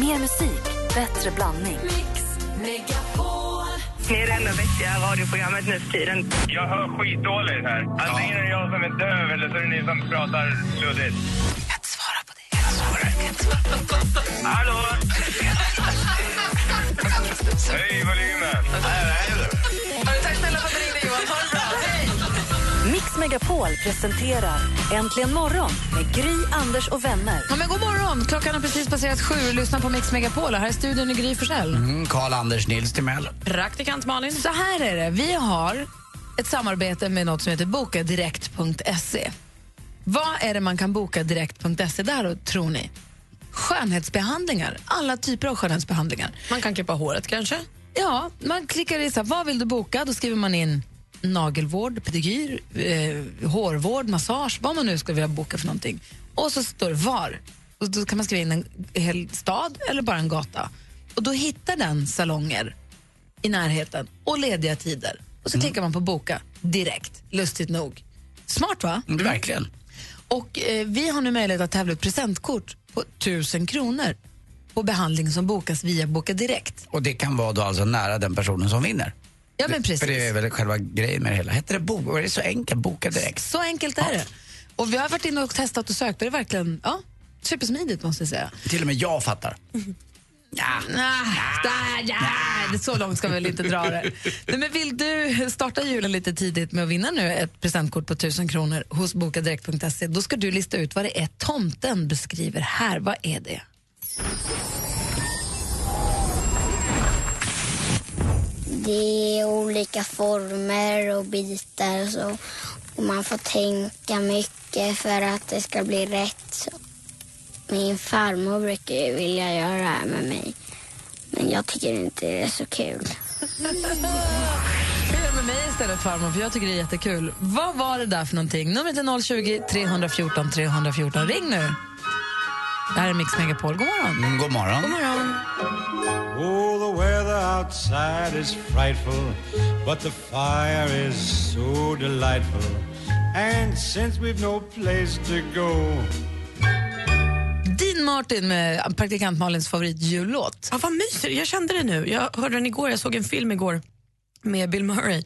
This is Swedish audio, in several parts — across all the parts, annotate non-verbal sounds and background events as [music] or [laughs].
Mer musik, bättre blandning. Ni är det enda vettiga radioprogrammet nu för tiden. Jag hör skitdåligt här. Antingen är det jag som är döv eller så är det ni som pratar luddigt. Kan inte svara på det. Kan inte svara, kan inte svara. Hallå? Hej, volymen. Tack snälla för att Mix Megapol presenterar Äntligen morgon med Gry, Anders och vänner. Ja, men god morgon! Klockan har precis passerat sju. Lyssna på Mix Megapol. Här är studion i Gry Forssell. Mm, Karl-Anders Nils Timell. Praktikant Malin. Så här är det. Vi har ett samarbete med något som heter bokadirekt.se. Vad är det man kan boka direkt.se där tror ni? Skönhetsbehandlingar. Alla typer av skönhetsbehandlingar. Man kan klippa håret kanske? Ja, man klickar i så här, vad vill du boka? Då skriver man in nagelvård, pedikyr, eh, hårvård, massage, vad man nu skulle vilja boka för någonting. Och så står det var. Och då kan man skriva in en hel stad eller bara en gata. Och då hittar den salonger i närheten och lediga tider. Och så klickar man på boka direkt, lustigt nog. Smart va? Mm, verkligen. Och eh, vi har nu möjlighet att tävla ut presentkort på 1000 kronor på behandling som bokas via Boka Direkt. Och det kan vara då alltså nära den personen som vinner. Ja, men precis. För det är väl själva grejen med det hela. Heter det boka? Är det så enkelt? Boka direkt? Så enkelt är det. Och vi har varit inne och testat och sökt och det är verkligen ja, supersmidigt måste jag säga. Till och med jag fattar. [laughs] Ja. Där, ja. det Så långt ska vi väl inte dra det. Nej, men vill du starta julen lite tidigt med att vinna nu ett presentkort på 1000 kronor hos bokadirekt.se då ska du lista ut vad det är tomten beskriver här. Vad är det? Det olika former och bitar och så. Och man får tänka mycket för att det ska bli rätt. Så. Min farmor brukar ju vilja göra det här med mig. Men jag tycker inte det är så kul. Gör med mig istället farmor, för jag tycker det är jättekul. Vad var det där för någonting? Numret är 020 314 314. Ring nu. Det här är Mix Megapol. God morgon. Mm, god morgon. God morgon. Outside is frightful, but the fire is so delightful. And since we've no place to go, Dean Martin med praktikant Malins favoritjullåt. Ja, vad mysigt. Jag kände det nu. Jag hörde den igår. Jag såg en film igår med Bill Murray,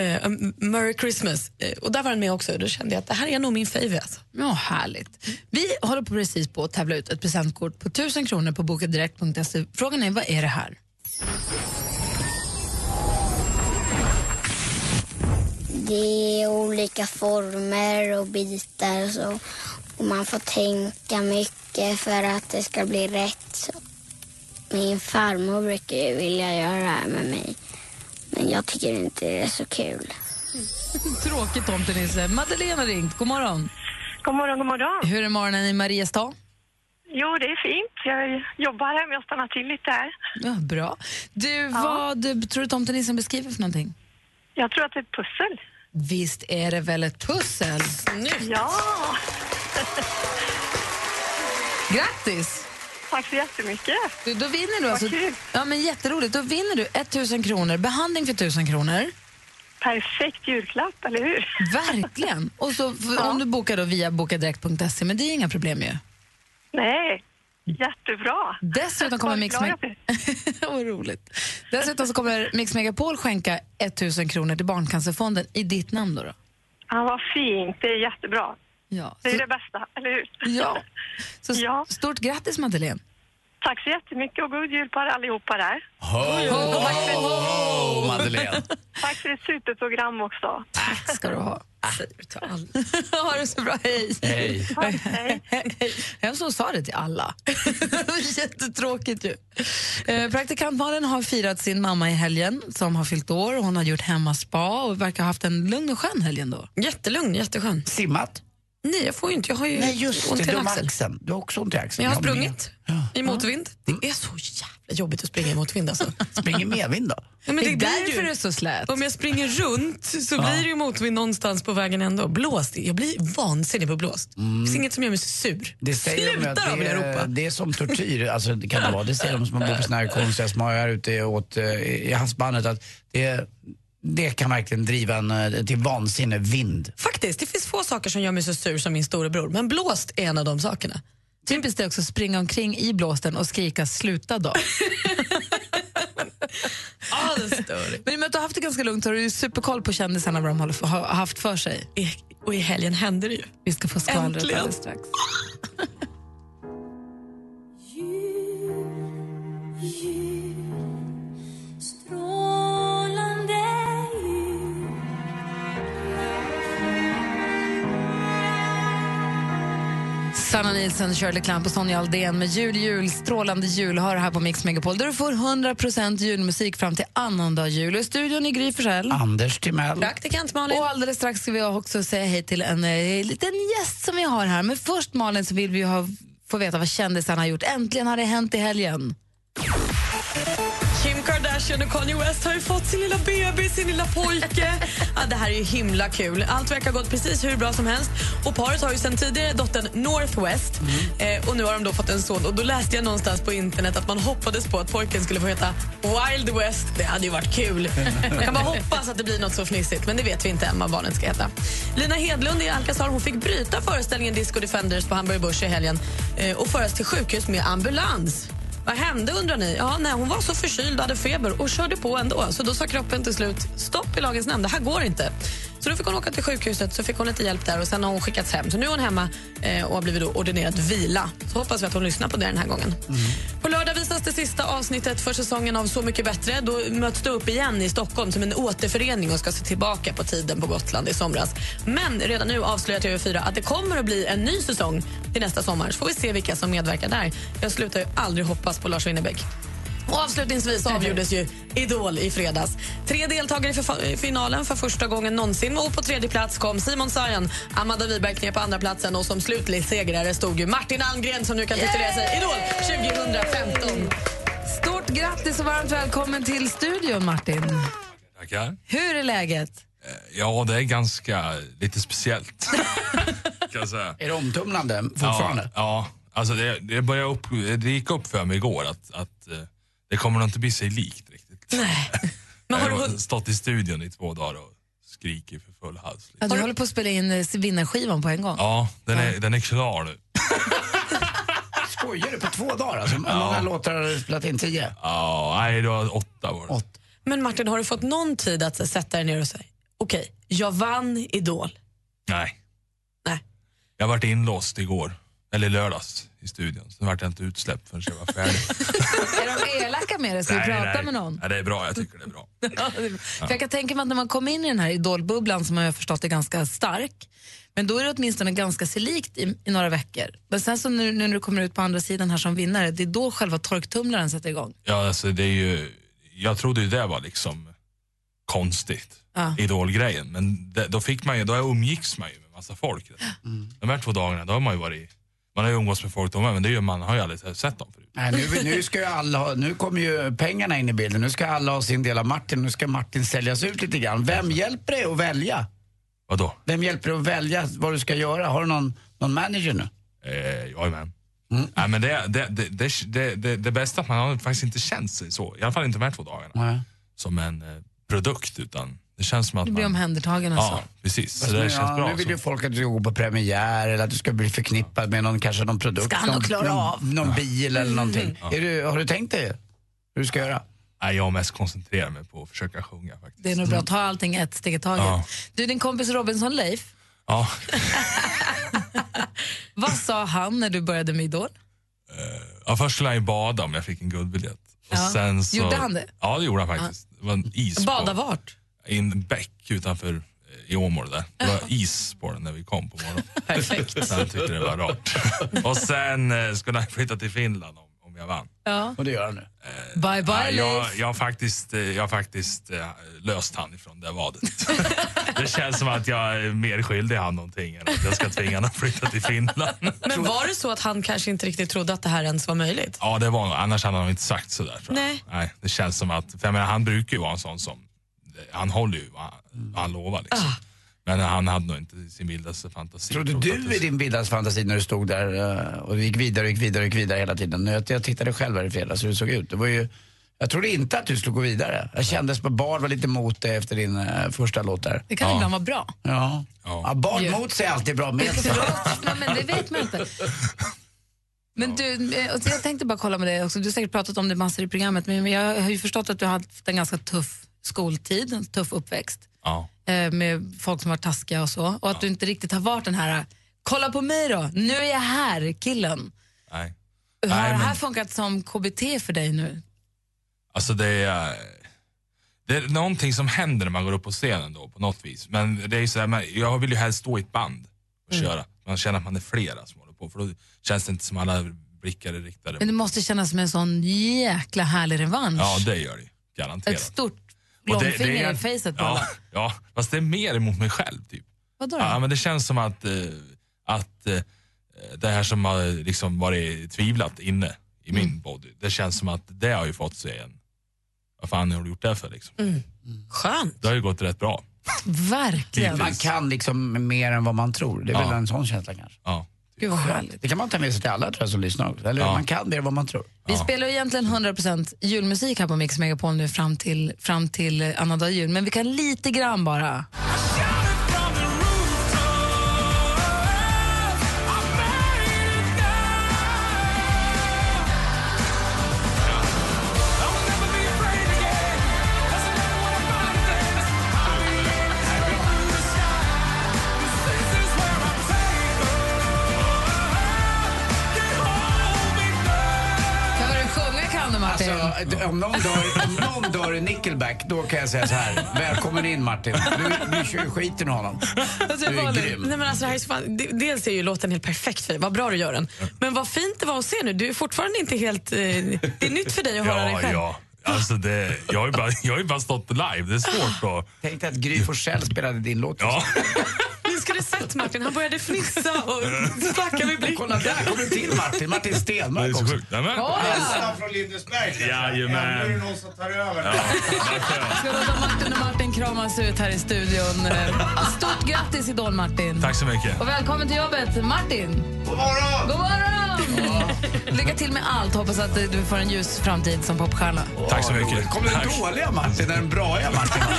uh, Merry Christmas. Eh, och där var den med också. Då kände jag att det här är nog min favorit. Alltså. Ja, härligt. Vi håller på precis på att tävla ut ett presentkort på 1000 kronor på bokadirekt.se. Frågan är, vad är det här? Det är olika former och bitar och så. Och man får tänka mycket för att det ska bli rätt. Så. Min farmor brukar ju vilja göra det här med mig. Men jag tycker inte det är så kul. [laughs] Tråkigt tomtenisse. Madeleine har ringt. God morgon. God morgon, god morgon. Hur är morgonen i Mariestad? Jo, det är fint. Jag jobbar här, men jag stannar till lite här. Ja, bra. Du, vad tror du tomtenissen beskriver för någonting? Jag tror att det är ett pussel. Visst är det väl ett pussel? Ja, [laughs] Grattis! tack så jättemycket. Du, då vinner du alltså... kul. Ja, men jätteroligt. Då vinner du 1000 kronor, behandling för 1000 kronor. Perfekt julklapp, eller hur? Verkligen. Och så, för, [laughs] om du bokar då via bokadirekt.se, men det är inga problem ju. Nej, jättebra. Dessutom kommer Mix Meg- [laughs] roligt. Dessutom så kommer Mix Megapol skänka 1000 kronor till Barncancerfonden i ditt namn. Då, då. Ja, vad fint. Det är jättebra. Ja. Det är Så, det bästa, eller hur? ja. [laughs] Så Ja. stort grattis Madeleine. Tack så jättemycket och god jul på er allihopa där. Ho, ho, ho, Madeleine. [laughs] Tack för ett superprogram också. ska du ha. Alla. [laughs] ha det så bra, hej. Hej. Tack, hej. Vem som sa det till alla? [laughs] Jättetråkigt ju. Eh, praktikant Malin har firat sin mamma i helgen som har fyllt år. Hon har gjort hemmaspa och verkar ha haft en lugn och skön helg ändå. Jättelugn, jätteskön. Simmat? Nej, jag får ju inte. Jag har ju Nej, just ont det. i Du en har axel. axeln. Du har också ont i axeln. Men jag har sprungit i motvind. Det är så jävla jobbigt att springa i motvind. Alltså. [laughs] Springer medvind då? Ja, men Det är det blir därför ju, du är så slät. om jag springer runt så blir det ju motvind någonstans på vägen ändå. Blåst. Jag blir vansinnig på blåst. Det finns inget som gör mig så sur. Det säger de Sluta att då, vill jag det, ropa. är, det är som tortyr, alltså, det kan det vara. Det säger de som bor på såna här konstiga små öar ute åt, eh, i havsbandet att det, det kan verkligen driva en eh, till vansinne, vind. Faktiskt, det finns få saker som gör mig så sur som min storebror. Men blåst är en av de sakerna. Typiskt är också att springa omkring i blåsten och skrika sluta då. [laughs] Ah. Men i och med att du har haft det ganska lugnt har du superkoll på kändisarna vad de har haft för sig. I- Och i helgen hände det ju. Vi ska få skvallret alldeles strax. [laughs] Sanna Nielsen, Shirley Clamp och Sonja Aldén med Jul, jul, strålande jul har här på Mix Megapol där du får 100% julmusik fram till annandag jul. Och I studion i Gry Forssell. Anders Timell. Praktikant Malin. Och alldeles strax ska vi också säga hej till en eh, liten gäst som vi har här. Men först Malin så vill vi ha, få veta vad kändisarna har gjort. Äntligen har det hänt i helgen. Kim Kardashian och Kanye West har ju fått sin lilla bebis, sin lilla pojke. [laughs] ja, det här är ju himla kul. Allt verkar ha gått precis hur bra som helst. Och Paret har ju sen tidigare dottern Northwest eh, och nu har de då fått en son. Och Då läste jag någonstans på internet att man hoppades på att pojken skulle få heta Wild West. Det hade ju varit kul. [laughs] Man kan bara hoppas att det blir något så fnissigt, men det vet vi inte än vad barnet ska heta. Lina Hedlund i Alcazar hon fick bryta föreställningen Disco Defenders på Hamburger Börs i helgen eh, och föras till sjukhus med ambulans. Vad hände undrar ni? Ja, nej, hon var så förkyld, hade feber och körde på ändå. Så då sa kroppen till slut stopp i lagens namn, det här går inte. Så då fick hon åka till sjukhuset, så fick hon lite hjälp där och sen har hon skickats hem. Så nu är hon hemma eh, och har blivit ordinerad vila. Så hoppas vi att hon lyssnar på det den här gången. På lördag visas det sista avsnittet för säsongen av Så mycket bättre. Då möts det upp igen i Stockholm som en återförening och ska se tillbaka på tiden på Gotland i somras. Men redan nu avslöjar TV4 att det kommer att bli en ny säsong till nästa sommar. Så får vi se vilka som medverkar där. Jag slutar ju aldrig hoppas på Lars Winnerbäck. Och avslutningsvis avgjordes ju Idol i fredags. Tre deltagare i finalen för första gången någonsin. Och på tredje plats kom Simon Sayan. Amanda Wiberg knep på andra platsen och som slutlig segrare stod ju Martin Almgren som nu kan titulera sig Idol 2015. Stort grattis och varmt välkommen till studion, Martin. Tackar. Hur är läget? Ja, det är ganska lite speciellt. [laughs] kan jag säga. Är det omtumlande fortfarande? Ja, ja. Alltså det, det, började upp, det gick upp för mig igår att, att eh, det kommer nog inte bli sig likt riktigt. Nej. [laughs] Men Jag har du, har hunnit- stått i studion i två dagar och skrikit för full hals. Ja, du håller på att spela in eh, vinnarskivan på en gång. Ja, den är, den är klar nu. [laughs] Skojar du? På två dagar alltså? Hur många låtar har du spelat in? Tio? Ja, nej, det var åtta var det. Åtta. men Martin, har du fått någon tid att här, sätta dig ner och säga okej, jag vann Idol? Nej. Nej. Jag varit inlåst igår, eller lördags i studion. Sen vart jag inte utsläppt förrän jag var färdig. [laughs] Är de elaka med dig? Ska vi prata med någon? Nej, det är bra, jag tycker [laughs] det är bra. För jag kan tänka mig att när man kommer in i den här idolbubblan som jag har förstått är ganska stark, men då är det åtminstone ganska sig likt i, i några veckor. Men sen så nu, nu när du kommer ut på andra sidan här som vinnare, det är då själva torktumlaren sätter igång. Ja, alltså det är ju, jag trodde ju det var liksom konstigt, Ja. idolgrejen. Men det, då fick man ju, då umgicks man ju med massa folk. De här två dagarna, då har man ju varit, man har ju umgåtts med folk med, men det är man har ju aldrig sett dem förut. Nej, nu, nu, ska ju alla ha, nu kommer ju pengarna in i bilden. Nu ska alla ha sin del av Martin. Nu ska Martin säljas ut lite grann. Vem hjälper dig att välja? Vadå? Vem hjälper dig att välja vad du ska göra? Har du någon, någon manager nu? Eh, jajamän. Mm. Nej, men det, det, det, det, det, det, bästa att man har faktiskt inte känt sig så, i alla fall inte de här två dagarna, Nej. som en eh, produkt utan det känns som att Du blir man... omhändertagen och Ja, precis. Så det nu, känns ja, bra. nu vill ju folk att du ska gå på premiär eller att du ska bli förknippad med någon, kanske någon produkt. Ska någon, klara någon, av. någon bil eller någonting. Är du, har du tänkt dig hur du ska göra? Nej, jag mest koncentrerar mig på att försöka sjunga faktiskt. Det är nog bra att ta allting ett steg i taget. Ja. Du, din kompis Robinson Leif, Ja, [laughs] vad sa han när du började med Idol? ja, först skulle han ju bada om jag fick en guldbiljett. Och Ja. sen så, Gjorde han det? Ja, det gjorde han faktiskt. Det var en is Bada på, vart? I en bäck utanför eh, i Åmål där. Det var is på den när vi kom på morgonen. [laughs] Perfekt. Så han tyckte det var rart. [laughs] Och sen eh, skulle han flytta till Finland om, om jag vann. Ja. Och det gör han nu. Bye bye Ja, jag, Leif. jag har faktiskt, eh, jag har faktiskt eh, löst han ifrån det vadet. [laughs] det känns som att jag är mer skyldig han någonting än att jag ska tvinga honom att flytta till Finland. Men var det så att han kanske inte riktigt trodde att det här ens var möjligt? Ja, det var nog. Annars hade han inte sagt sådär. Tror jag. Nej. Nej. Det känns som att, för jag menar, han brukar ju vara en sån som, han håller ju vad han, vad han lovar liksom. Ah. Men han hade nog inte sin vildaste fantasi. Trodde du i din vildaste fantasi när du stod där eh, och du gick vidare och gick vidare och gick vidare hela tiden? Jag, jag tittade själv här i fredags hur det såg ut. Det var ju, jag trodde inte att du skulle gå vidare. Jag kände som att Bard var lite mot dig efter din eh, första låt där. Det kan ibland vara bra. Ja. Ja. ja Bard mot sig är alltid bra med sig. [laughs] Nej, men det vet man inte. Men du, eh, och så jag tänkte bara kolla med dig också. Du har säkert pratat om det massor i programmet, men jag har ju förstått att du har haft en ganska tuff skoltid, en tuff uppväxt Ja. eh, med folk som var taskiga och så. Och att du inte riktigt har varit den här, kolla på mig då, nu är jag här, killen. Nej. Har Nej, det här men- funkat som KBT för dig nu? Alltså det är, det är någonting som händer när man går upp på scenen då på något vis. Men det är så här, jag vill ju helst stå i ett band och Mm. köra. Man känner att man är flera som håller på för då känns det inte som alla blickar är riktade. Men det måste kännas som en sån jäkla härlig revansch. Ja det gör det Garanterat. Ett stort långfinger det är- i facet på ja, alla. ja, fast det är mer emot mig själv typ. Vadå då? Ja, men det känns som att, eh, att eh, det här som har liksom varit tvivlat inne i min Mm. body, det känns som att det har ju fått sig en, vad fan har du gjort det för liksom? Skönt. Det har ju gått rätt bra. Verkligen. Man kan liksom mer än vad man tror. Det är väl Ja. en sån känsla kanske. Ja. Gud vad härligt. Det kan man ta med sig till alla tror jag som lyssnar. Eller Ja. man kan än vad man tror. Vi spelar ju egentligen 100% julmusik här på Mix Megapol nu fram till, fram till annandag jul, men vi kan lite grann bara. Om, någon dör, om någon dör i Nickelback, då kan jag säga så här. Välkommen in Martin. Du, du kör skiten ur honom. Alltså, Du är Malin, grym. Nej, men alltså, det här är så fan, de- dels är ju låten helt perfekt för dig, vad bra du gör den. Men vad fint det var att se nu, du är fortfarande inte helt... Eh, det är nytt för dig att höra dig Ja, själv. ja. Alltså det, jag, har ju bara, jag har ju bara stått live, det är svårt att... Tänk dig att Gry Forssell spelade din låt. Ja. [laughs] Skulle sett Martin, han började fnissa och [laughs] flacka med blicken. Kolla där kommer till Martin. Martin Det är Stenmark så också. sjukt. Nämen. Hälsningar från Lindesberg. Jajamän. Ändå är det någon som tar över. Ska låta Martin och Martin kramas ut här i studion. Eh, Stort grattis Idol-Martin. Tack så mycket. Och välkommen till jobbet, Martin. God morgon! God morgon! Lycka till med allt. Hoppas att du får en ljus framtid som popstjärna. Tack så mycket. Kommer den dåliga Martin eller den braiga Martin? [laughs]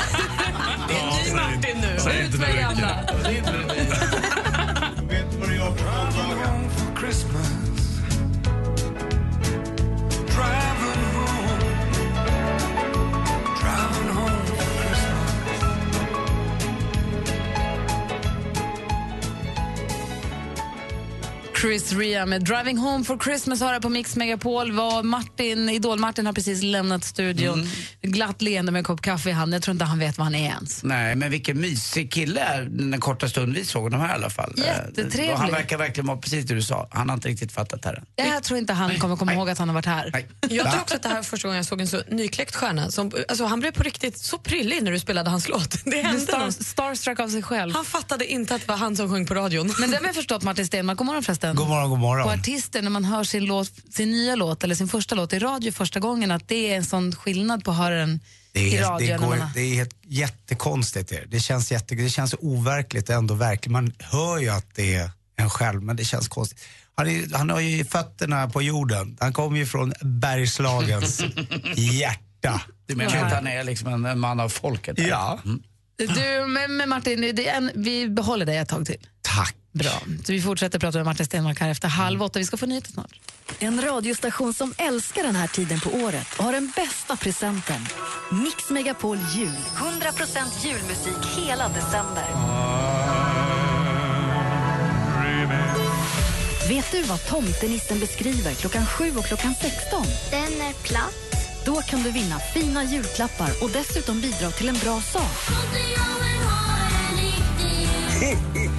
Det är ny Martin nu. Ut med det gamla. Chris Ria med Driving Home for Christmas har jag på Mix Megapol. Var Martin, Idol-Martin har precis lämnat studion. Glatt leende med en kopp kaffe i handen. Jag tror inte han vet vad han är ens. Nej, men vilken mysig kille den korta stund vi såg honom här i alla fall. Jättetrevlig. Och han verkar verkligen vara precis det du sa. Han har inte riktigt fattat det här än. Jag tror inte han kommer komma ihåg att han har varit här. Nej. Jag tror också att det här var första gången jag såg en så nykläckt stjärna. Som, alltså, han blev på riktigt så prillig när du spelade hans låt. [laughs] Det hände star, starstruck av sig själv. Han fattade inte att det var han som sjöng på radion. Men det har vi förstått Martin Stenmarck. God morgon förresten. God morgon, god På morgon. artister, när man hör sin, låt, sin nya låt eller sin första låt i radio första gången, att det är en sån skillnad på att höra den Det är, radio. det, går, det är helt, jättekonstigt. Det, det, känns jätte, det känns overkligt ändå verkligen. Man hör ju att det är en själv, men det känns konstigt. Han, är, han har ju fötterna på jorden. Han kommer ju från Bergslagens [laughs] hjärta. Du menar att han är liksom en, en man av folket? här? Ja, Du, men, men Martin, det är en, vi behåller dig ett tag till. Bra. Så vi fortsätter prata med Martin Stenmarck här efter halv åtta. Vi ska få nyheter snart. En radiostation som älskar den här tiden på året och har den bästa presenten. Mix Megapol Jul. 100% julmusik hela december. Vet du vad tomtenissen beskriver klockan 7 och klockan 16? Den är platt. Då kan du vinna fina julklappar och dessutom bidra till en bra sak. [laughs]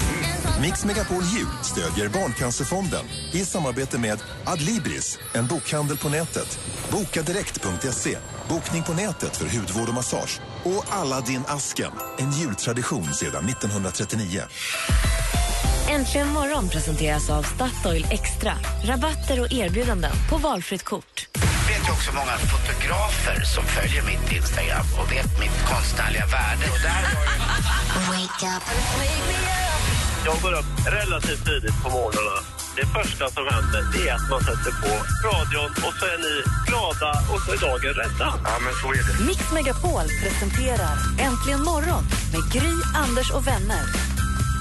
Mix Megapol Jul stödjer Barncancerfonden i samarbete med Adlibris, en bokhandel på nätet. Bokadirekt.se, bokning på nätet för hudvård och massage. Och Aladdin Asken, en jultradition sedan 1939. Äntligen morgon presenteras av Statoil Extra. Rabatter och erbjudanden på valfritt kort. Jag vet ju också många fotografer som följer mitt Instagram och vet mitt konstnärliga värde. Och där har Jag går upp relativt tidigt på morgnarna. Det första som händer det är att man sätter på radion och så är ni glada och så är dagen rädda. Ja, men så är det. Mix Megapol presenterar Äntligen morgon med Gry, Anders och vänner.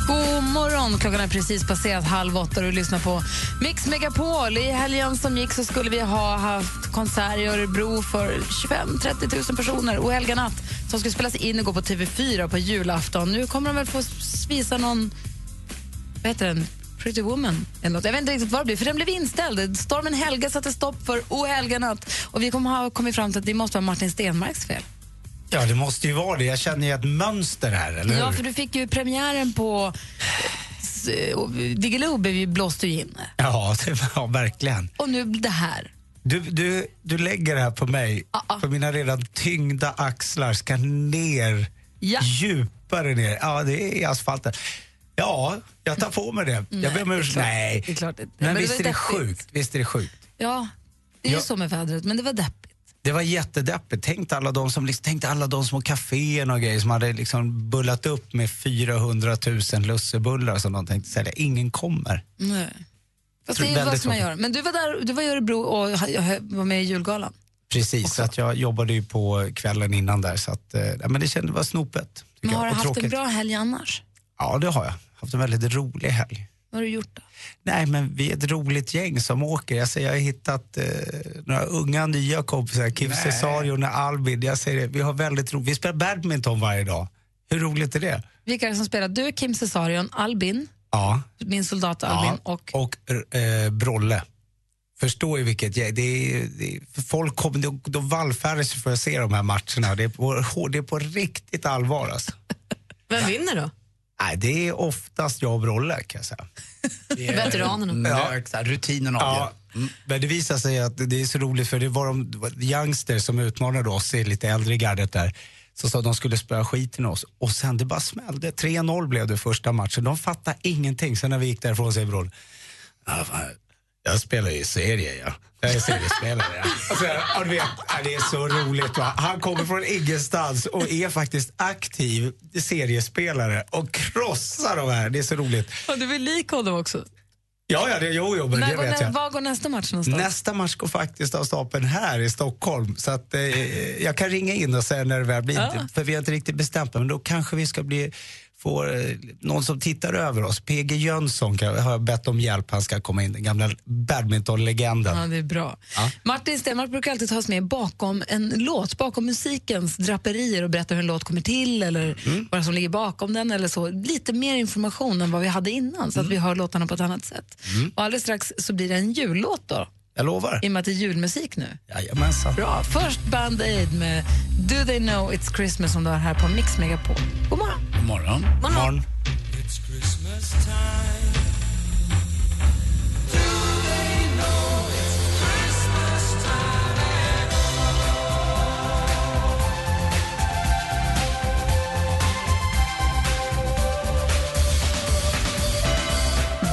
God morgon! Klockan är precis passerat halv åtta och du lyssnar på Mix Megapol. I helgen som gick så skulle vi ha haft konsert i Örebro för 25-30 000 personer. Och Helga natt som skulle spelas in och gå på TV4 på julafton. Nu kommer de väl få visa någon... Vad heter den? Pretty Woman. Eller något. Jag vet inte riktigt vad det blir, för den blev inställd. Stormen Helga satte stopp för O helga natt. Och vi kommer ha kommit fram till att det måste vara Martin Stenmarks fel. Ja, det måste ju vara det. Jag känner ju ett mönster här, eller Ja, hur? för du fick ju premiären på eh, Diggiloo blev ju blåst ju in. Ja, [laughs] det, ja, verkligen. Och nu det här. Du, du, du lägger det här på mig, för mina redan tyngda axlar ska ner, djupare ner. Ja, det är asfalten. Ja, jag tar på mig det. jag ber om ursäkt. Nej, Det är klart det- men, men det visst var är det deppigt. sjukt. Visst är det sjukt. Ja, det är ju Ja. så med vädret, men det var deppigt. Det var jättedeppigt. Tänk alla de som, liksom, tänk alla de små kaféerna och grejer som hade liksom bullat upp med 400 000 lussebullar som de tänkte sälja. Ingen kommer. Nej. Fast tror det är ju vad som man tråkigt. gör. Men du var, där, du var i Örebro och ha- ha- var med i julgalan. Precis, så att jag jobbade ju på kvällen innan där så att, eh, ja, men det kändes, det var snopet. tycker Men jag, har du och haft en tråkigt. bra helg annars? Ja, det har jag. Haft en väldigt rolig helg. Vad har du gjort då? Nej, men vi är ett roligt gäng som åker. Jag, säger, jag har hittat eh, några unga nya kompisar, Kim Nej. Cesario och Albin. Jag säger det, vi har väldigt roligt. Vi spelar badminton varje dag. Hur roligt är det? Vilka är det som spelar? Du, Kim Cesarion, Albin, Ja. min soldat Albin ja. och... och eh, Brolle. Förstår ju vilket gäng. Det är, det är, folk kommer, de, de vallfärdar sig för att se de här matcherna. Det är på, det är på riktigt allvar alltså. [laughs] Vem vinner då? Nej, det är oftast jag och Brolle kan jag säga. [laughs] Det är Veteranerna. här, Rutinen avgör. Ja, men det visar sig att det är så roligt för det var de youngsters som utmanade oss i lite äldre gardet där. Så sa att de skulle spöa skiten oss. Och sen det bara smällde. 3-0 blev det första matchen. De fattade ingenting. Sen när vi gick därifrån säger Broll, ja, fan, jag spelar ju i serie ja. Jag är seriespelare ja. [laughs] Alltså, ja, du vet, det är så roligt va. Han kommer från ingenstans och är faktiskt aktiv seriespelare och krossar de här. Det är så roligt. Och du är lik honom också. Ja, ja, det, jo, jo, men När det går, vet jag. var går nästa match någonstans? Nästa match går faktiskt av stapeln här i Stockholm. Så att, eh, jag kan ringa in och säga när det väl blir. Ja. För vi har inte riktigt bestämt men då kanske vi ska bli få eh, någon som tittar över oss. PG Jönsson kan, har jag bett om hjälp. Han ska komma in, den gamla badmintonlegenden. Ja, det är bra. Ja. Martin Stenmarck brukar alltid ta oss med bakom en låt, bakom musikens draperier och berätta hur en låt kommer till eller Mm. vad som ligger bakom den eller så. Lite mer information än vad vi hade innan så att vi hör låtarna på ett annat sätt. Mm. Och alldeles strax så blir det en jullåt då, Jag lovar. i och med att det är julmusik nu. Jajamensan. Bra. Först Band Aid med Do They Know It's Christmas som du har här på Mix Megapol. God morgon. God morgon. God morgon.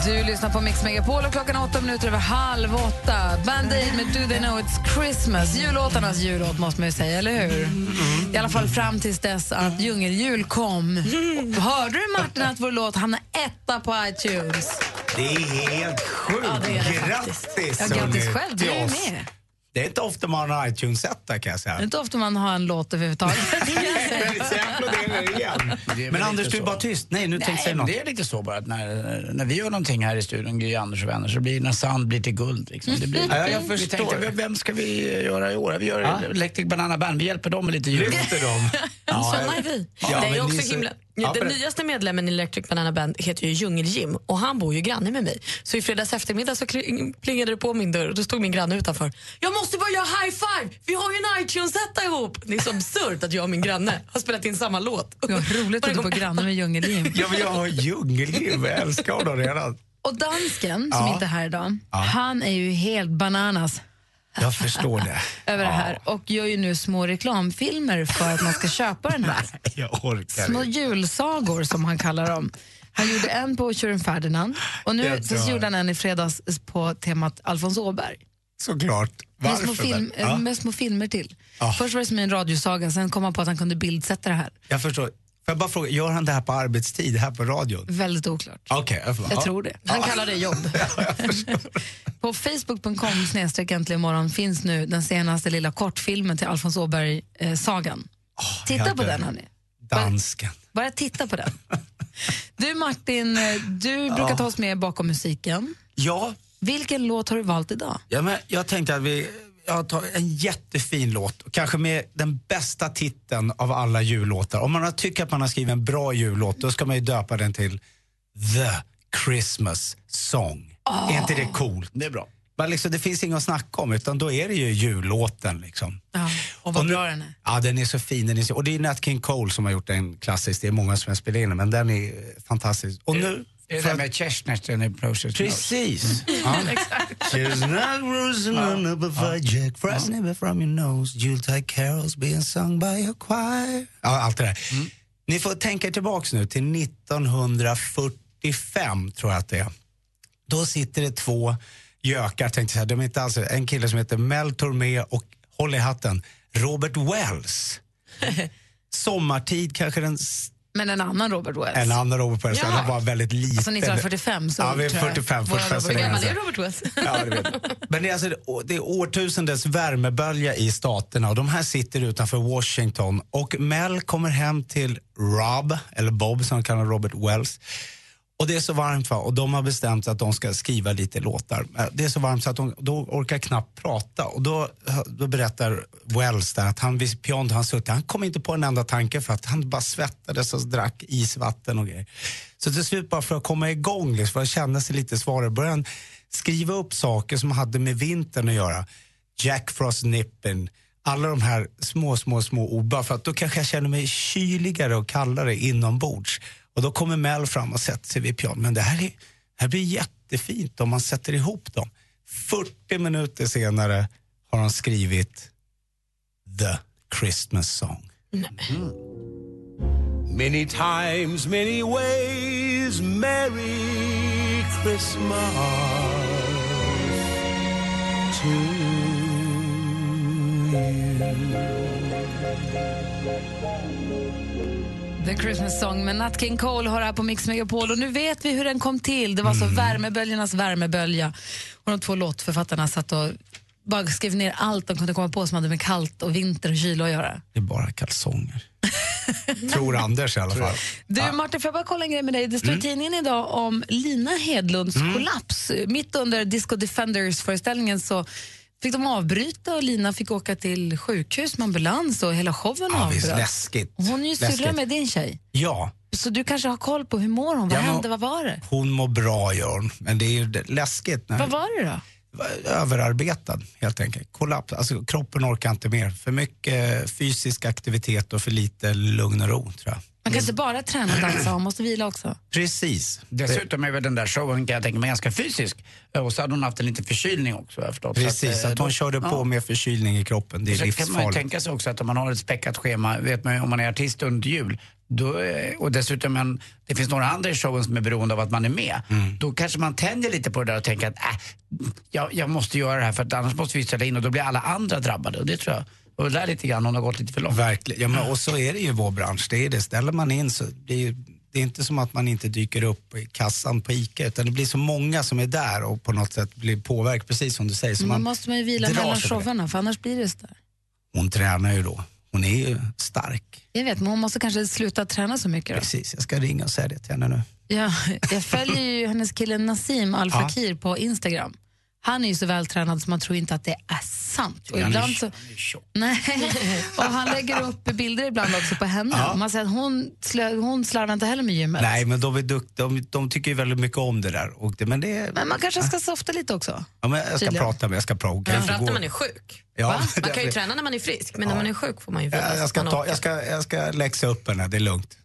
Du lyssnar på Mix Megapol och klockan är åtta minuter över halv åtta. Band Aid med Do They Know It's Christmas. Jullåtarnas jullåt måste man ju säga, eller hur? I alla fall fram tills dess att Djungeljul kom. Hörde du Martin att vår låt hamnade etta på iTunes? Det är helt sjukt. Ja, det är det faktiskt. Grattis! Ja, grattis själv, du är med. Det är inte ofta man har iTunes-etta kan jag säga. Det är inte ofta man har en låt överhuvudtaget. Så jag applåderar igen. Det är väl Men Anders, du är bara tyst. Nej, nu tänkte jag något. det är lite så bara att när, när vi gör någonting här i studion, Gry Anders och vänner, så blir när sand blir till guld. Liksom. Det blir, Ja, jag vi förstår. tänkte, vem- ska vi göra i år? Vi gör Ja. Electric Banana Band, vi hjälper dem med lite jul. Lyfter dem. [laughs] Såna är vi. Ja, det är också så- himla... Ja, den nyaste medlemmen i Electric Banana Band heter ju Djungel-Jim och han bor ju granne med mig. Så i fredags eftermiddag så plingade det på min dörr och då stod min granne utanför. Jag måste bara göra high five! Vi har ju en iTunes-etta ihop! Det är så absurt att jag och min granne har spelat in samma låt. Var roligt att du var granne med Djungeljim. Ja, men jag har djungelliv. Jag älskar honom redan. Och dansken, som Ja. inte är här idag, Ja. han är ju helt bananas Jag förstår det. [laughs] över det här och gör ju nu små reklamfilmer för att man ska köpa den här. [laughs] Jag orkar Små inte. julsagor som han kallar dem. Han gjorde en på Tjuren Ferdinand och nu så gjorde han en i fredags på temat Alfons Åberg. Såklart. Med små, film, Ja, eh, med små filmer till. Ja. Först var det som en radiosaga, sen kom han på att han kunde bildsätta det här. jag förstår. Får jag bara fråga, gör han det här på arbetstid här på radion? Väldigt oklart. Okej, jag, Jag ja. tror det. Han kallar det jobb. [laughs] På facebook.com snedstreck äntligen imorgon finns nu den senaste lilla kortfilmen till Alfons Åberg-sagan. titta jag på dör. den hörni. Dansken. Bara titta på den. [laughs] Du Martin, eh, du brukar ta oss med bakom musiken. Ja, Vilken låt har du valt idag? Ja, men jag tänkte att vi, jag tar en jättefin låt, kanske med den bästa titeln av alla jullåtar. Om man har tycker att man har skrivit en bra jullåt, då ska man ju döpa den till The Christmas Song. Är inte det coolt? Det är bra. Men liksom, det finns inget att snacka om, utan då är det ju jullåten. Liksom. Ja, och vad nu- bra den är. Ja, den är så fin. Den är så, och det är Nat King Cole som har gjort den klassisk. Det är många som har spelat in den, men den är eh, fantastisk. Och nu... Är det för där att- med Chestnut Precis. Chestnut roses on up a fire, Jack Frost never from your nose, Yuletide carols being sung by a choir. Ja, allt det där. Ni får tänka tillbaks nu till 1945, tror jag att det är. Då sitter det två gökar, tänkte jag. De är inte alls, en kille som heter Mel Tormé och, håll i hatten, Robert Wells. [laughs] Sommartid kanske den Men en annan Robert Wells. en annan Robert Wells, Ja. han var väldigt liten. Alltså 1945 så Ja, vi är tror jag. 45, Våra 45 så Robert- länge Hur gammal är Robert Wells? Ja, det. Men det är, alltså, det är årtusendets värmebölja i staterna och de här sitter utanför Washington och Mel kommer hem till Rob, eller Bob som han kallar Robert Wells. Och det är så varmt va? och de har bestämt sig att de ska skriva lite låtar. Eh, det är så varmt så att de då orkar knappt prata och då, eh, då berättar Wells där att han vid pianot han suttit, han kom inte på en enda tanke för att han bara svettades och drack isvatten och grejer. Så till slut bara för att komma igång, liksom, för att känna sig lite svarare, började han skriva upp saker som hade med vintern att göra. Jack Frost Nippen, alla de här små, små, små ord, bara för att då kanske jag känner mig kyligare och kallare inombords. Och då kommer Mel fram och sätter sig vid pianot. Men det här, är, det här blir jättefint om man sätter ihop dem. 40 minuter senare har han skrivit The Christmas Song. Mm. Many times, many ways, Merry Christmas to The Christmas Song med Nat King Cole har här på Mix Megapol och nu vet vi hur den kom till. Det var så värmeböljornas värmebölja och de två låtförfattarna satt och bara skrev ner allt de kunde komma på som hade med kallt och vinter och kyla att göra. Det är bara kalsonger. Tror Anders i alla fall. Du Martin, får jag bara kolla en grej med dig? Det står i tidningen idag om Lina Hedlunds kollaps. Mitt under Disco Defenders-föreställningen så fick de avbryta och Lina fick åka till sjukhus med ambulans och hela showen Ja, avbröts. läskigt. Och Hon är ju syrra med din tjej. Ja, Så du kanske har koll på hur mår hon? Vad Ja, hände? Vad var det? hon mår bra gör hon. Men det är ju läskigt. När Vad var det då? överarbetad helt enkelt. Kollaps, alltså kroppen orkar inte mer. För mycket fysisk aktivitet och för lite lugn och ro tror jag. Man kan inte bara träna och dansa, man måste vila också. Precis. Dessutom är väl den där showen kan jag tänka mig ganska fysisk. Och så hade hon haft en liten förkylning också jag förstått. Precis, eh, att hon då- körde på ja. med förkylning i kroppen. Det är Så kan man ju livsfarligt. tänka sig också att om man har ett späckat schema, vet man om man är artist under jul, då, eh, och dessutom en, det finns några andra i showen som är beroende av att man är med, Mm. då kanske man tänjer lite på det där och tänker att äh, jag, jag måste göra det här för att annars måste vi ställa in och då blir alla andra drabbade. Och det tror jag, och det där lite grann, hon har gått lite för långt. Verkligen. Ja, men, och så är det ju i vår bransch. Det är det. Ställer man in så det är ju, det är inte som att man inte dyker upp i kassan på ICA utan det blir så många som är där och på något sätt blir påverkade, precis som du säger. Så Men man måste man ju vila mellan sig för det. annars blir det så där. Hon tränar ju då. Hon är ju stark. Jag vet, men hon måste kanske sluta träna så mycket då. Precis, jag ska ringa och säga det till henne nu. Ja, jag följer ju hennes kille Nassim Al Fakir på Instagram. Han är ju så vältränad så man tror inte att det är sant. Och ibland så, [laughs] nej, och han lägger upp bilder ibland också på henne. Ja. Man säger att hon, slö, hon slarvar inte heller med gymmet. Nej, men de, är dukt, de, de tycker ju väldigt mycket om det där. Och det, men det Men man kanske ska softa lite också. ja, men jag ska tydligen. prata med jag ska prata. Framförallt när man är sjuk. Ja, Va? [laughs] Man kan ju träna när man är frisk, men när man är sjuk får man ju vila. jag, ska ta, jag, ska, jag ska läxa upp henne, det är lugnt.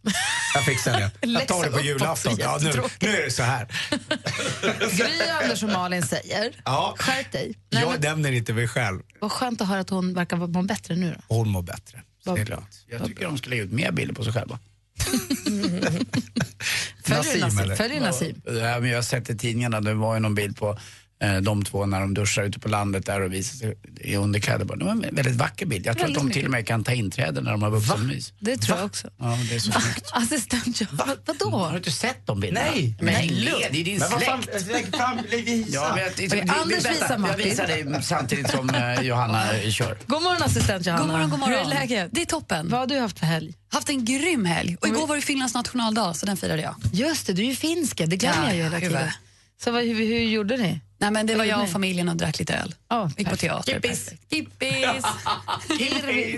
Jag fixar det. [laughs] Jag tar det på julafton. Ja, nu, nu är det så här. [laughs] Gry, Anders och Malin säger, Ja. skärp dig. Nej, Jag men, nämner inte mig själv. vad skönt att höra att hon verkar må bättre nu då. Hon mår bättre. Lugnt. Jag tycker de ska lägga ut mer bilder på sig själva. Följer du Nassim, Nassim? eller? Följer du Nassim? Ja, men jag har sett i tidningarna, det var ju någon bild på de två när de duschar ute på landet där och visar sig i underkläder. Det var en väldigt vacker bild. Jag tror Väldigt att de mycket. till och med kan ta inträde när de har vuxenmys. Det tror jag också. Ja, det är så snyggt. Assistent Johanna, Va, vadå? Har du inte sett de bilderna? Nej. Men Nej, det är din Men vad fan, släkt. lägg fram, lägg visa. Ja, men jag, Anders visar Jag Martin. visar dig samtidigt som eh, Johanna eh, kör. God morgon assistent Johanna. God morgon, god morgon. Hur är läget? Det är toppen. Vad har du haft för helg? Haft en grym helg. Och igår var det Finlands nationaldag, så den firade jag. Just det, du är ju finska. Det glömmer Ja, jag ju hela huvud. tiden. Så vad, hur, hur gjorde ni? Nej, men det var jag och familjen och drack lite öl. Ja, Gick på teater. Kippis. Perfekt. Kippis!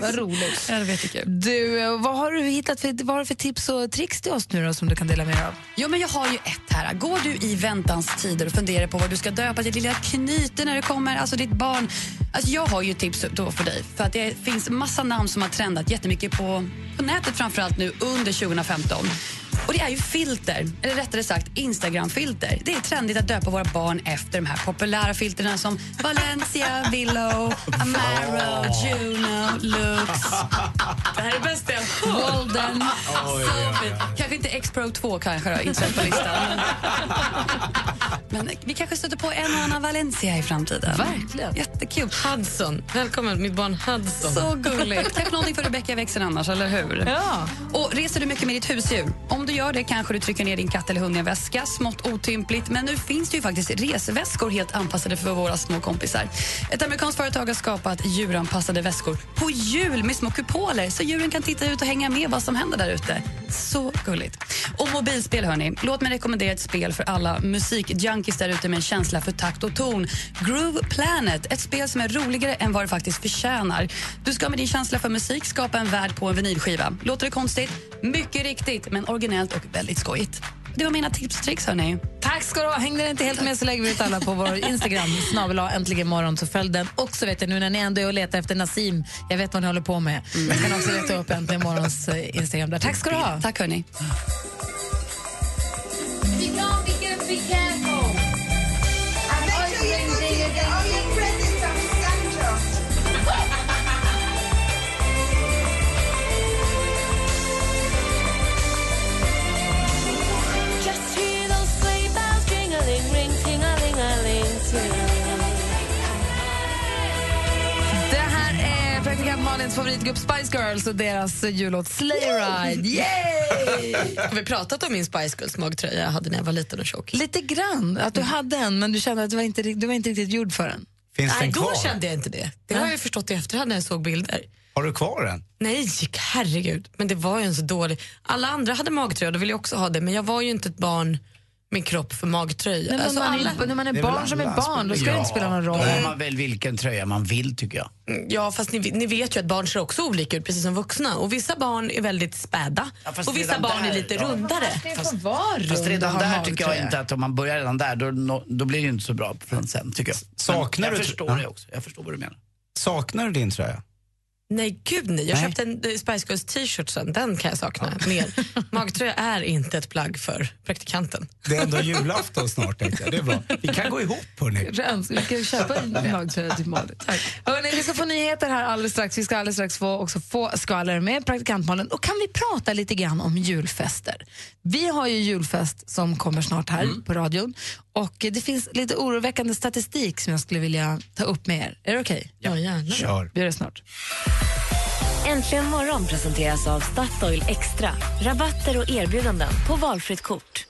[laughs] Vad roligt. Ja, det var jättekul. Du, vad har du hittat för, vad har du för tips och tricks till oss nu då, som du kan dela med dig av? Jo, men jag har ju ett här. Går du i väntans tider och funderar på vad du ska döpa ditt lilla knyte när det kommer, alltså ditt barn. Alltså jag har ju tips då för dig. För att det finns massa namn som har trendat jättemycket på, på nätet framförallt nu under 2015. Och det är ju filter, eller rättare sagt Instagram-filter. Det är trendigt att döpa våra barn efter de här populära filterna som Valencia, Willow, [laughs] Amaro, Juno, Lux. [laughs] Det här är bäst jag hört. [laughs] Så fint. Kanske inte X-Pro 2 kanske då, inte på listan. Men, men vi kanske stöter på en och annan Valencia i framtiden. Verkligen. Jättekul. Hudson. Välkommen, mitt barn Hudson. Så gulligt. Kanske någonting för Rebecca i växeln annars, eller hur? Ja. Och reser du mycket med ditt husdjur? Om du gör det kanske du trycker ner din katt eller hund i en väska. Smått otympligt, men nu finns det ju faktiskt resväskor helt anpassade för våra små kompisar. Ett amerikanskt företag har skapat djuranpassade väskor på hjul med små kupoler så djuren kan titta ut och hänga med vad som händer där ute. Så gulligt. Och mobilspel, hörni. Låt mig rekommendera ett spel för alla musikjunkies där ute med en känsla för takt och ton. Groove Planet, ett spel som är roligare än vad det faktiskt förtjänar. Du ska med din känsla för musik skapa en värld på en vinylskiva. Låter det konstigt? Mycket riktigt, men originellt och väldigt skojigt. Det var mina tips och tricks, hörni. Tack ska du ha. Hängde ni inte helt med så lägger vi ut alla på vår Instagram, [laughs] snabel äntligen morgon, så följ den. Och så vet jag nu när ni ändå är och letar efter Nassim, jag vet vad ni håller på med. Jag kan också leta upp äntligen morgons eh, Instagram där. Tack ska du ha. Tack, hörni. Malins favoritgrupp Spice Girls och deras jullåt Sleigh Ride. Yay! Har vi pratat om min Spice Girls magtröja jag hade när jag var liten och tjock? Lite grann, att du hade en men du kände att du var inte, du var inte riktigt gjord för den. Finns Nej, den då kvar? kände jag inte det. Det har jag ju förstått i efterhand när jag såg bilder. Har du kvar den? Nej, herregud. Men det var ju en så dålig... Alla andra hade magtröja, då ville jag också ha det. Men jag var ju inte ett barn med kropp för magtröja. Nej, men Alltså, man är, alla... ju- när man är Det är barn som är barn, då ska det Ja, inte spela någon roll. Då har man väl vilken tröja man vill tycker jag. Ja, fast ni, ni vet ju att barn ser också olika ut, precis som vuxna. Och Vissa barn är väldigt späda Ja, fast och vissa barn där, är lite ja. rundare. Det Fast rund och redan där tycker jag magtröja. inte att om man börjar redan där då, då blir det ju inte så bra sen tycker jag. Saknar Men jag du- förstår det också. Jag förstår vad du menar. Saknar du din tröja? Nej, gud nej. Jag Nej. köpte en eh, Spice Girls t-shirt sen. Den kan jag sakna mer. [laughs] Magtröja är inte ett plagg för praktikanten. Det är ändå julafton snart tänkte jag. Det är bra. Vi kan gå ihop hörni. Vi ska köpa en magtröja till Malin. Hörrni, vi ska få nyheter här alldeles strax. Vi ska alldeles strax få, också få skvaller med praktikant Malin. Och kan vi prata lite grann om julfester? Vi har ju julfest som kommer snart här på radion. Och det finns lite oroväckande statistik som jag skulle vilja ta upp med er. Är det okej? Ja, gärna. Kör. Vi gör det snart. Äntligen morgon presenteras av Statoil Extra. Rabatter och erbjudanden på valfritt kort.